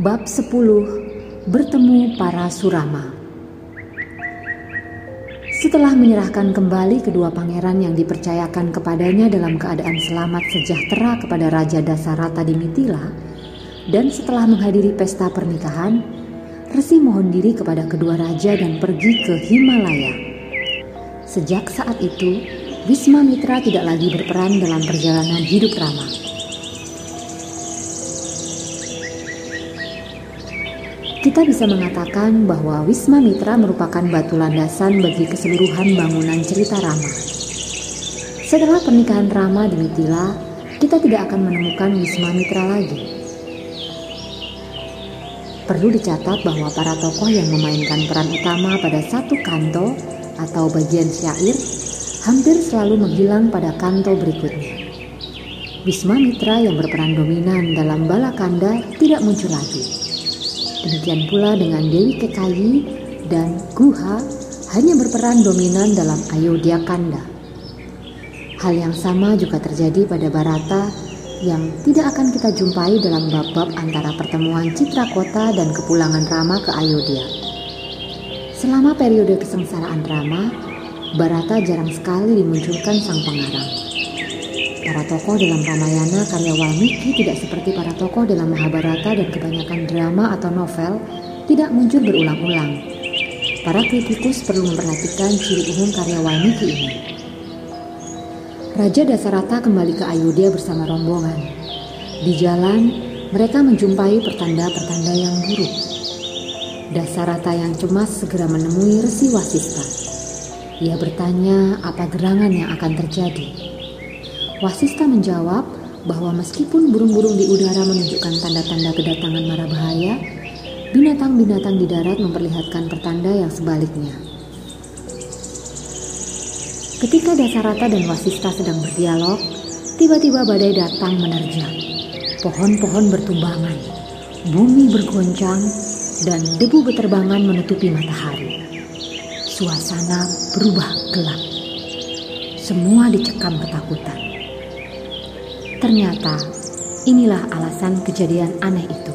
Bab 10 Bertemu para Surama Setelah menyerahkan kembali kedua pangeran yang dipercayakan kepadanya dalam keadaan selamat sejahtera kepada Raja Dasarata di Mitila, dan setelah menghadiri pesta pernikahan, Resi mohon diri kepada kedua raja dan pergi ke Himalaya. Sejak saat itu, Wisma Mitra tidak lagi berperan dalam perjalanan hidup Rama. Kita bisa mengatakan bahwa Wisma Mitra merupakan batu landasan bagi keseluruhan bangunan cerita Rama. Setelah pernikahan Rama di Mitila, kita tidak akan menemukan Wisma Mitra lagi. Perlu dicatat bahwa para tokoh yang memainkan peran utama pada satu kanto atau bagian syair hampir selalu menghilang pada kanto berikutnya. Wisma Mitra yang berperan dominan dalam Balakanda tidak muncul lagi. Demikian pula dengan Dewi Kekayi dan Guha hanya berperan dominan dalam Ayodhya Kanda. Hal yang sama juga terjadi pada Barata yang tidak akan kita jumpai dalam bab-bab antara pertemuan Citra Kota dan kepulangan Rama ke Ayodhya. Selama periode kesengsaraan Rama, Barata jarang sekali dimunculkan sang pengarang. Para tokoh dalam Ramayana karya Walmiki tidak seperti para tokoh dalam Mahabharata dan kebanyakan drama atau novel tidak muncul berulang-ulang. Para kritikus perlu memperhatikan ciri umum karya Walmiki ini. Raja Dasarata kembali ke Ayodhya bersama rombongan. Di jalan, mereka menjumpai pertanda-pertanda yang buruk. Dasarata yang cemas segera menemui Resi Wasista. Ia bertanya apa gerangan yang akan terjadi. Wasista menjawab bahwa meskipun burung-burung di udara menunjukkan tanda-tanda kedatangan mara bahaya, binatang-binatang di darat memperlihatkan pertanda yang sebaliknya. Ketika Dasarata dan Wasista sedang berdialog, tiba-tiba badai datang menerjang. Pohon-pohon bertumbangan, bumi bergoncang, dan debu beterbangan menutupi matahari. Suasana berubah gelap. Semua dicekam ketakutan. Ternyata inilah alasan kejadian aneh itu.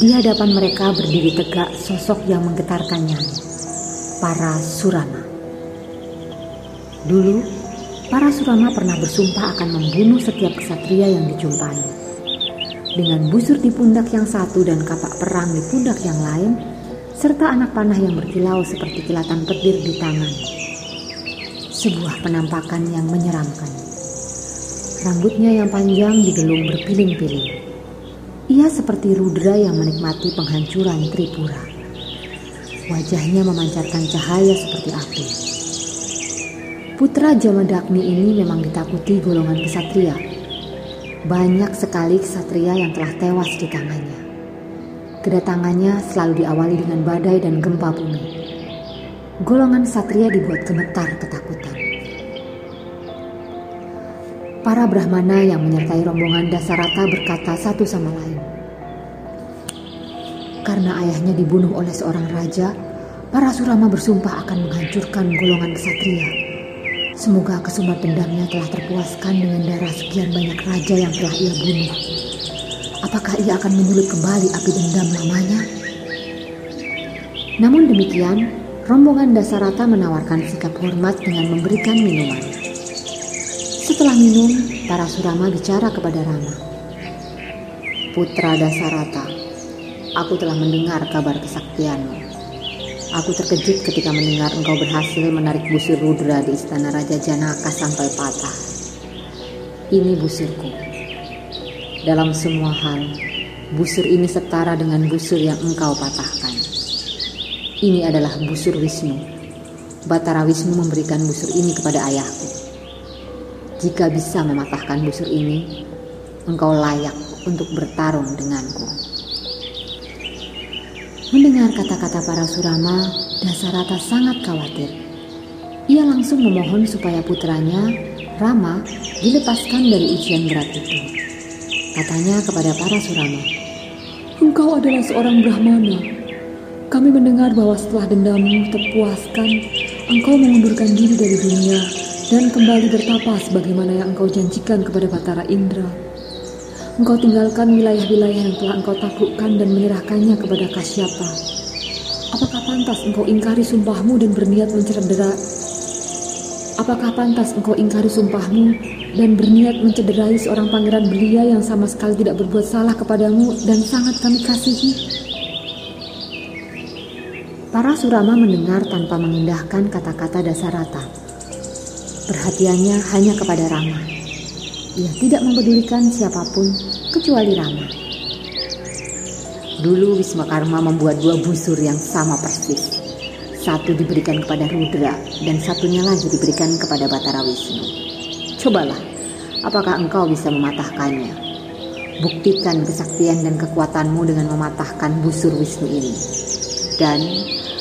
Di hadapan mereka berdiri tegak sosok yang menggetarkannya, para Surama. Dulu, para Surama pernah bersumpah akan membunuh setiap kesatria yang dijumpai. Dengan busur di pundak yang satu dan kapak perang di pundak yang lain, serta anak panah yang berkilau seperti kilatan petir di tangan. Sebuah penampakan yang menyeramkan. Rambutnya yang panjang digelung berpiling-piling. Ia seperti Rudra yang menikmati penghancuran Tripura. Wajahnya memancarkan cahaya seperti api. Putra Jamadagni ini memang ditakuti golongan kesatria. Banyak sekali kesatria yang telah tewas di tangannya. Kedatangannya selalu diawali dengan badai dan gempa bumi. Golongan satria dibuat gemetar ketakutan. Para Brahmana yang menyertai rombongan Dasarata berkata satu sama lain. Karena ayahnya dibunuh oleh seorang raja, para Surama bersumpah akan menghancurkan golongan kesatria. Semoga kesumbat dendamnya telah terpuaskan dengan darah sekian banyak raja yang telah ia bunuh. Apakah ia akan menyulut kembali api dendam lamanya? Namun demikian, rombongan Dasarata menawarkan sikap hormat dengan memberikan minuman. Setelah minum, para Surama bicara kepada Rama. Putra Dasarata, aku telah mendengar kabar kesaktianmu. Aku terkejut ketika mendengar engkau berhasil menarik busur Rudra di istana Raja Janaka sampai patah. Ini busurku. Dalam semua hal, busur ini setara dengan busur yang engkau patahkan. Ini adalah busur Wisnu. Batara Wisnu memberikan busur ini kepada ayahku. Jika bisa mematahkan busur ini, engkau layak untuk bertarung denganku. Mendengar kata-kata para Surama, Dasarata sangat khawatir. Ia langsung memohon supaya putranya, Rama, dilepaskan dari ujian berat itu. Katanya kepada para Surama, Engkau adalah seorang Brahmana. Kami mendengar bahwa setelah dendammu terpuaskan, engkau mengundurkan diri dari dunia dan kembali bertapa sebagaimana yang engkau janjikan kepada Batara Indra. Engkau tinggalkan wilayah-wilayah yang telah engkau taklukkan dan menyerahkannya kepada Kasyapa. Apakah pantas engkau ingkari sumpahmu dan berniat mencederai? Apakah pantas engkau ingkari sumpahmu dan berniat mencederai seorang pangeran belia yang sama sekali tidak berbuat salah kepadamu dan sangat kami kasihi? Para Surama mendengar tanpa mengindahkan kata-kata Dasarata. Perhatiannya hanya kepada Rama. Ia tidak mempedulikan siapa pun kecuali Rama. Dulu Wismakarma membuat dua busur yang sama persis. Satu diberikan kepada Rudra dan satunya lagi diberikan kepada Batara Wisnu. Cobalah, apakah engkau bisa mematahkannya? Buktikan kesaktian dan kekuatanmu dengan mematahkan busur Wisnu ini. Dan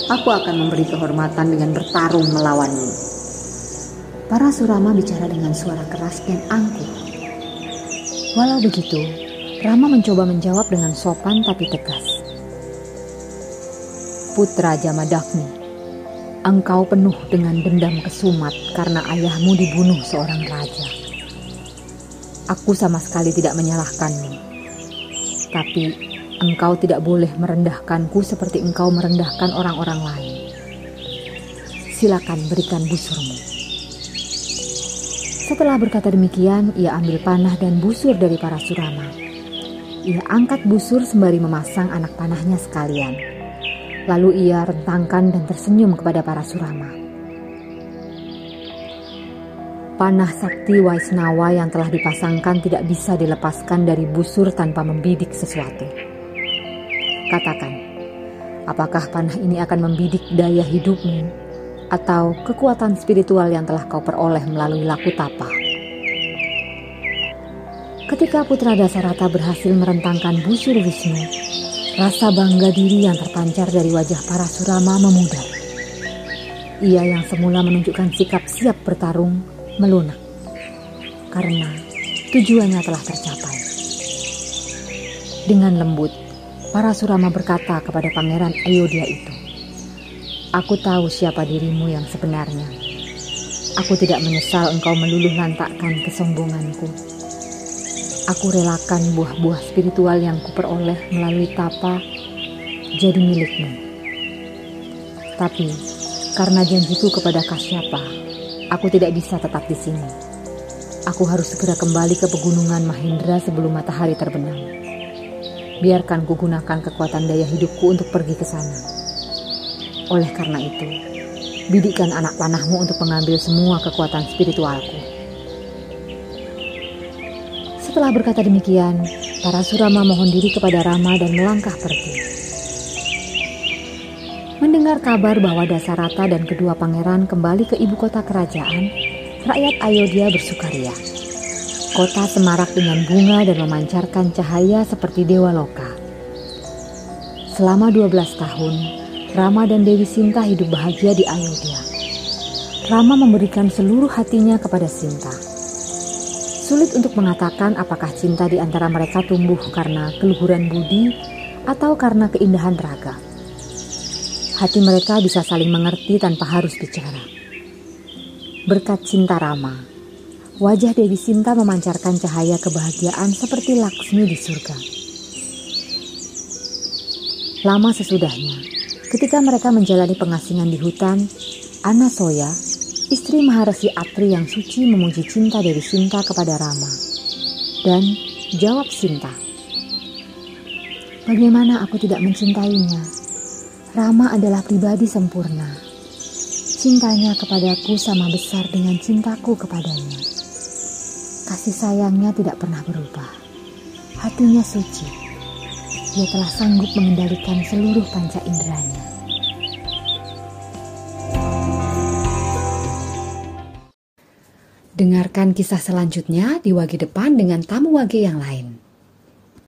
aku akan memberi kehormatan dengan bertarung melawanmu. Para Surama bicara dengan suara keras dan angkuh. Walau begitu, Rama mencoba menjawab dengan sopan tapi tegas. Putra Jamadagni, engkau penuh dengan dendam kesumat karena ayahmu dibunuh seorang raja. Aku sama sekali tidak menyalahkanmu. Tapi engkau tidak boleh merendahkanku seperti engkau merendahkan orang-orang lain. Silakan berikan busurmu. Setelah berkata demikian, ia ambil panah dan busur dari para surama. Ia angkat busur sembari memasang anak panahnya sekalian. Lalu ia rentangkan dan tersenyum kepada para surama. Panah sakti Waisnawa yang telah dipasangkan tidak bisa dilepaskan dari busur tanpa membidik sesuatu. Katakan, apakah panah ini akan membidik daya hidupmu atau kekuatan spiritual yang telah kau peroleh melalui laku tapa. Ketika putra Dasarata berhasil merentangkan busur Wisnu, rasa bangga diri yang terpancar dari wajah para surama memudar. Ia yang semula menunjukkan sikap siap bertarung melunak karena tujuannya telah tercapai. Dengan lembut, para surama berkata kepada pangeran Ayodhya itu, Aku tahu siapa dirimu yang sebenarnya. Aku tidak menyesal engkau meluluh lantakkan kesombonganku. Aku relakan buah-buah spiritual yang kuperoleh melalui tapa jadi milikmu. Tapi karena janjiku kepada Kasyapa, aku tidak bisa tetap di sini. Aku harus segera kembali ke pegunungan Mahindra sebelum matahari terbenam. Biarkan kugunakan kekuatan daya hidupku untuk pergi ke sana. Oleh karena itu, bidikkan anak panahmu untuk mengambil semua kekuatan spiritualku. Setelah berkata demikian, para Surama mohon diri kepada Rama dan melangkah pergi. Mendengar kabar bahwa Dasarata dan kedua pangeran kembali ke ibu kota kerajaan, rakyat Ayodhya bersukaria. Kota semarak dengan bunga dan memancarkan cahaya seperti dewa loka. Selama 12 tahun, Rama dan Dewi Sinta hidup bahagia di Ayodhya. Rama memberikan seluruh hatinya kepada Sinta. Sulit untuk mengatakan apakah cinta di antara mereka tumbuh karena keluhuran budi atau karena keindahan raga. Hati mereka bisa saling mengerti tanpa harus bicara. Berkat cinta Rama, wajah Dewi Sinta memancarkan cahaya kebahagiaan seperti Laksmi di surga. Lama sesudahnya, Ketika mereka menjalani pengasingan di hutan, Anasoya, istri Maharesi Atri yang suci memuji cinta dari Sinta kepada Rama. Dan jawab Sinta, Bagaimana aku tidak mencintainya? Rama adalah pribadi sempurna. Cintanya kepadaku sama besar dengan cintaku kepadanya. Kasih sayangnya tidak pernah berubah. Hatinya suci dia telah sanggup mengendalikan seluruh panca inderanya. Dengarkan kisah selanjutnya di wagi depan dengan tamu wagi yang lain.